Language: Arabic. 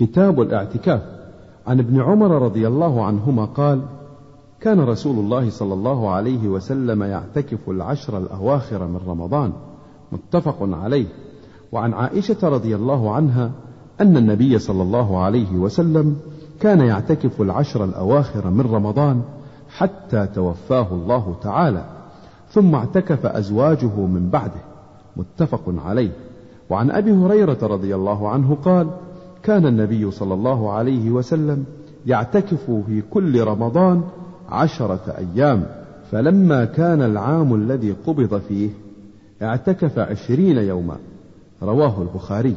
كتاب الاعتكاف. عن ابن عمر رضي الله عنهما قال كان رسول الله صلى الله عليه وسلم يعتكف العشر الأواخر من رمضان متفق عليه. وعن عائشة رضي الله عنها أن النبي صلى الله عليه وسلم كان يعتكف العشر الأواخر من رمضان حتى توفاه الله تعالى ثم اعتكف أزواجه من بعده متفق عليه. وعن أبي هريرة رضي الله عنه قال كان النبي صلى الله عليه وسلم يعتكف في كل رمضان عشرة أيام فلما كان العام الذي قبض فيه اعتكف عشرين يوما. رواه البخاري.